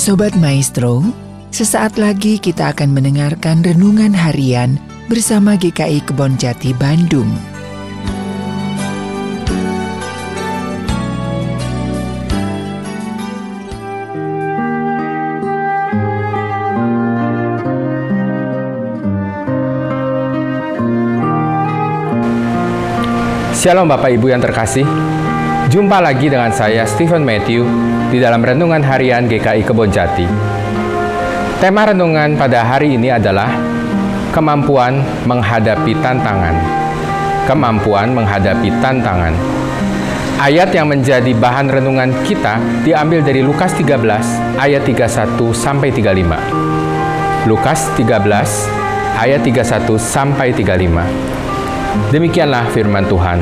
Sobat Maestro, sesaat lagi kita akan mendengarkan renungan harian bersama GKI Kebon Jati Bandung. Shalom Bapak Ibu yang terkasih. Jumpa lagi dengan saya Stephen Matthew di dalam renungan harian GKI Kebon Jati. Tema renungan pada hari ini adalah kemampuan menghadapi tantangan. Kemampuan menghadapi tantangan. Ayat yang menjadi bahan renungan kita diambil dari Lukas 13 ayat 31 sampai 35. Lukas 13 ayat 31 sampai 35. Demikianlah firman Tuhan.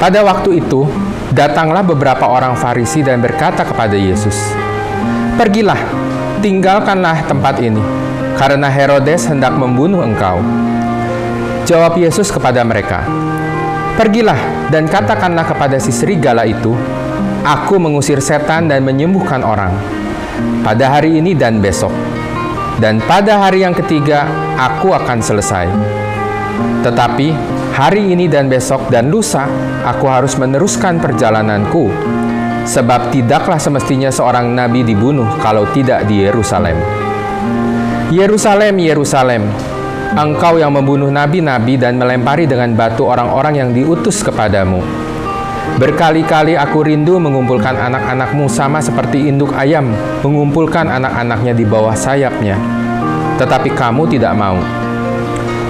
Pada waktu itu, datanglah beberapa orang Farisi dan berkata kepada Yesus, "Pergilah, tinggalkanlah tempat ini, karena Herodes hendak membunuh engkau." Jawab Yesus kepada mereka, "Pergilah dan katakanlah kepada si serigala itu, Aku mengusir setan dan menyembuhkan orang pada hari ini dan besok, dan pada hari yang ketiga aku akan selesai." Tetapi hari ini dan besok dan lusa aku harus meneruskan perjalananku sebab tidaklah semestinya seorang nabi dibunuh kalau tidak di Yerusalem. Yerusalem, Yerusalem, engkau yang membunuh nabi-nabi dan melempari dengan batu orang-orang yang diutus kepadamu. Berkali-kali aku rindu mengumpulkan anak-anakmu sama seperti induk ayam mengumpulkan anak-anaknya di bawah sayapnya. Tetapi kamu tidak mau.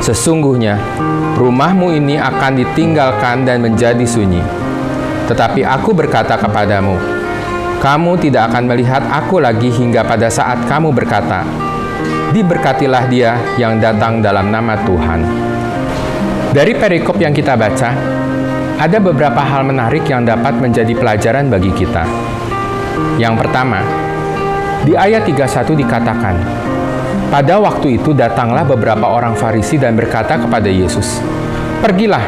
Sesungguhnya, rumahmu ini akan ditinggalkan dan menjadi sunyi. Tetapi aku berkata kepadamu, kamu tidak akan melihat aku lagi hingga pada saat kamu berkata, Diberkatilah dia yang datang dalam nama Tuhan. Dari perikop yang kita baca, ada beberapa hal menarik yang dapat menjadi pelajaran bagi kita. Yang pertama, di ayat 31 dikatakan, pada waktu itu datanglah beberapa orang Farisi dan berkata kepada Yesus, "Pergilah,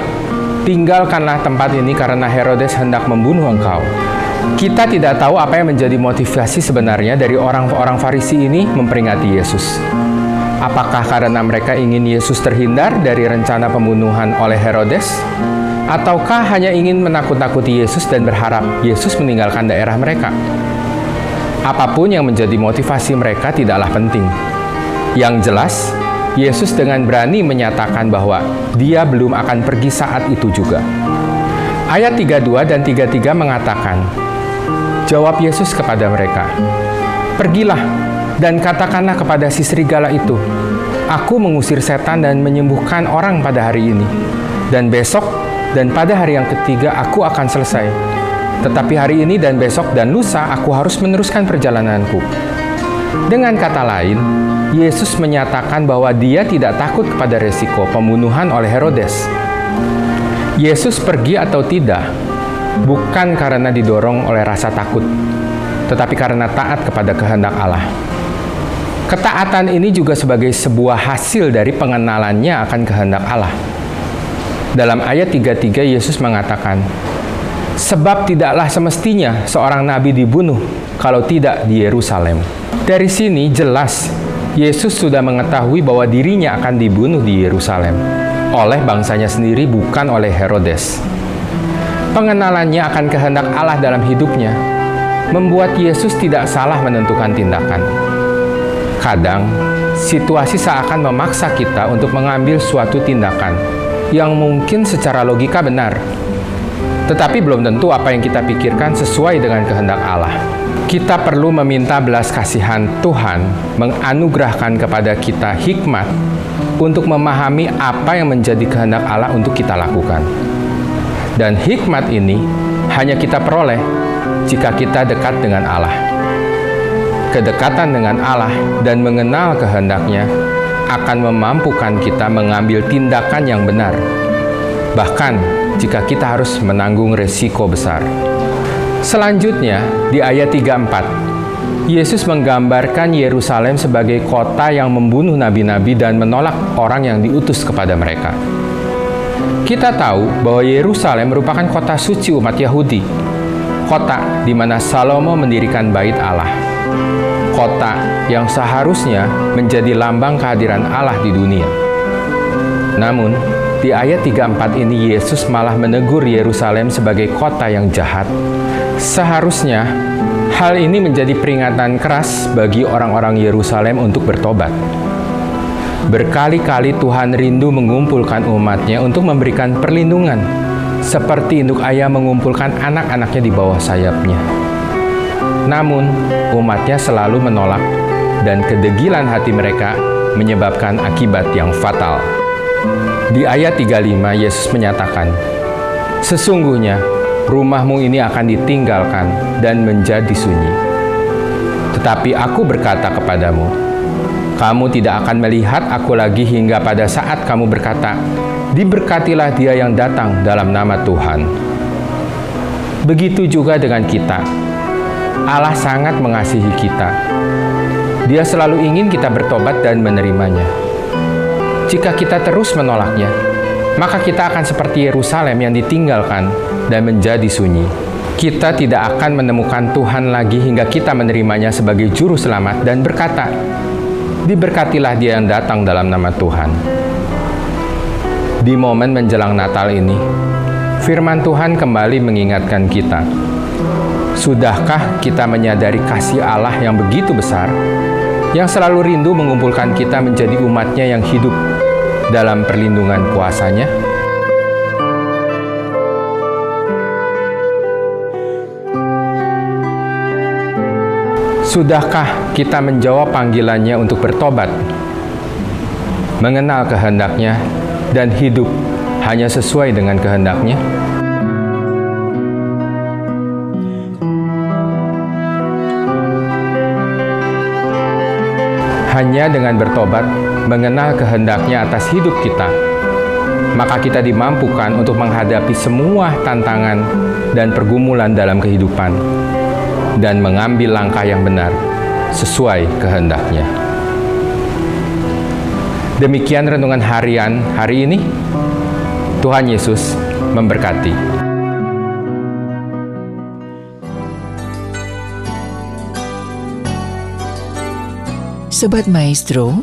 tinggalkanlah tempat ini karena Herodes hendak membunuh engkau." Kita tidak tahu apa yang menjadi motivasi sebenarnya dari orang-orang Farisi ini memperingati Yesus. Apakah karena mereka ingin Yesus terhindar dari rencana pembunuhan oleh Herodes? Ataukah hanya ingin menakut-nakuti Yesus dan berharap Yesus meninggalkan daerah mereka? Apa pun yang menjadi motivasi mereka tidaklah penting yang jelas, Yesus dengan berani menyatakan bahwa dia belum akan pergi saat itu juga. Ayat 32 dan 33 mengatakan, Jawab Yesus kepada mereka, Pergilah dan katakanlah kepada si serigala itu, Aku mengusir setan dan menyembuhkan orang pada hari ini. Dan besok dan pada hari yang ketiga aku akan selesai. Tetapi hari ini dan besok dan lusa aku harus meneruskan perjalananku. Dengan kata lain, Yesus menyatakan bahwa dia tidak takut kepada resiko pembunuhan oleh Herodes. Yesus pergi atau tidak bukan karena didorong oleh rasa takut, tetapi karena taat kepada kehendak Allah. Ketaatan ini juga sebagai sebuah hasil dari pengenalannya akan kehendak Allah. Dalam ayat 33 Yesus mengatakan, Sebab tidaklah semestinya seorang nabi dibunuh kalau tidak di Yerusalem. Dari sini jelas Yesus sudah mengetahui bahwa dirinya akan dibunuh di Yerusalem oleh bangsanya sendiri, bukan oleh Herodes. Pengenalannya akan kehendak Allah dalam hidupnya membuat Yesus tidak salah menentukan tindakan. Kadang, situasi seakan memaksa kita untuk mengambil suatu tindakan yang mungkin secara logika benar, tetapi belum tentu apa yang kita pikirkan sesuai dengan kehendak Allah kita perlu meminta belas kasihan Tuhan menganugerahkan kepada kita hikmat untuk memahami apa yang menjadi kehendak Allah untuk kita lakukan. Dan hikmat ini hanya kita peroleh jika kita dekat dengan Allah. Kedekatan dengan Allah dan mengenal kehendaknya akan memampukan kita mengambil tindakan yang benar, bahkan jika kita harus menanggung resiko besar. Selanjutnya, di ayat 34, Yesus menggambarkan Yerusalem sebagai kota yang membunuh nabi-nabi dan menolak orang yang diutus kepada mereka. Kita tahu bahwa Yerusalem merupakan kota suci umat Yahudi, kota di mana Salomo mendirikan bait Allah. Kota yang seharusnya menjadi lambang kehadiran Allah di dunia. Namun, di ayat 34 ini Yesus malah menegur Yerusalem sebagai kota yang jahat. Seharusnya hal ini menjadi peringatan keras bagi orang-orang Yerusalem untuk bertobat. Berkali-kali Tuhan rindu mengumpulkan umatnya untuk memberikan perlindungan, seperti induk ayah mengumpulkan anak-anaknya di bawah sayapnya. Namun, umatnya selalu menolak dan kedegilan hati mereka menyebabkan akibat yang fatal. Di ayat 35 Yesus menyatakan, Sesungguhnya rumahmu ini akan ditinggalkan dan menjadi sunyi. Tetapi aku berkata kepadamu, kamu tidak akan melihat aku lagi hingga pada saat kamu berkata, Diberkatilah dia yang datang dalam nama Tuhan. Begitu juga dengan kita. Allah sangat mengasihi kita. Dia selalu ingin kita bertobat dan menerimanya. Jika kita terus menolaknya, maka kita akan seperti Yerusalem yang ditinggalkan dan menjadi sunyi. Kita tidak akan menemukan Tuhan lagi hingga kita menerimanya sebagai juru selamat dan berkata, Diberkatilah dia yang datang dalam nama Tuhan. Di momen menjelang Natal ini, firman Tuhan kembali mengingatkan kita, Sudahkah kita menyadari kasih Allah yang begitu besar, yang selalu rindu mengumpulkan kita menjadi umatnya yang hidup dalam perlindungan kuasanya? Sudahkah kita menjawab panggilannya untuk bertobat, mengenal kehendaknya, dan hidup hanya sesuai dengan kehendaknya? Hanya dengan bertobat, mengenal kehendaknya atas hidup kita, maka kita dimampukan untuk menghadapi semua tantangan dan pergumulan dalam kehidupan dan mengambil langkah yang benar sesuai kehendaknya. Demikian renungan harian hari ini. Tuhan Yesus memberkati. Sobat Maestro,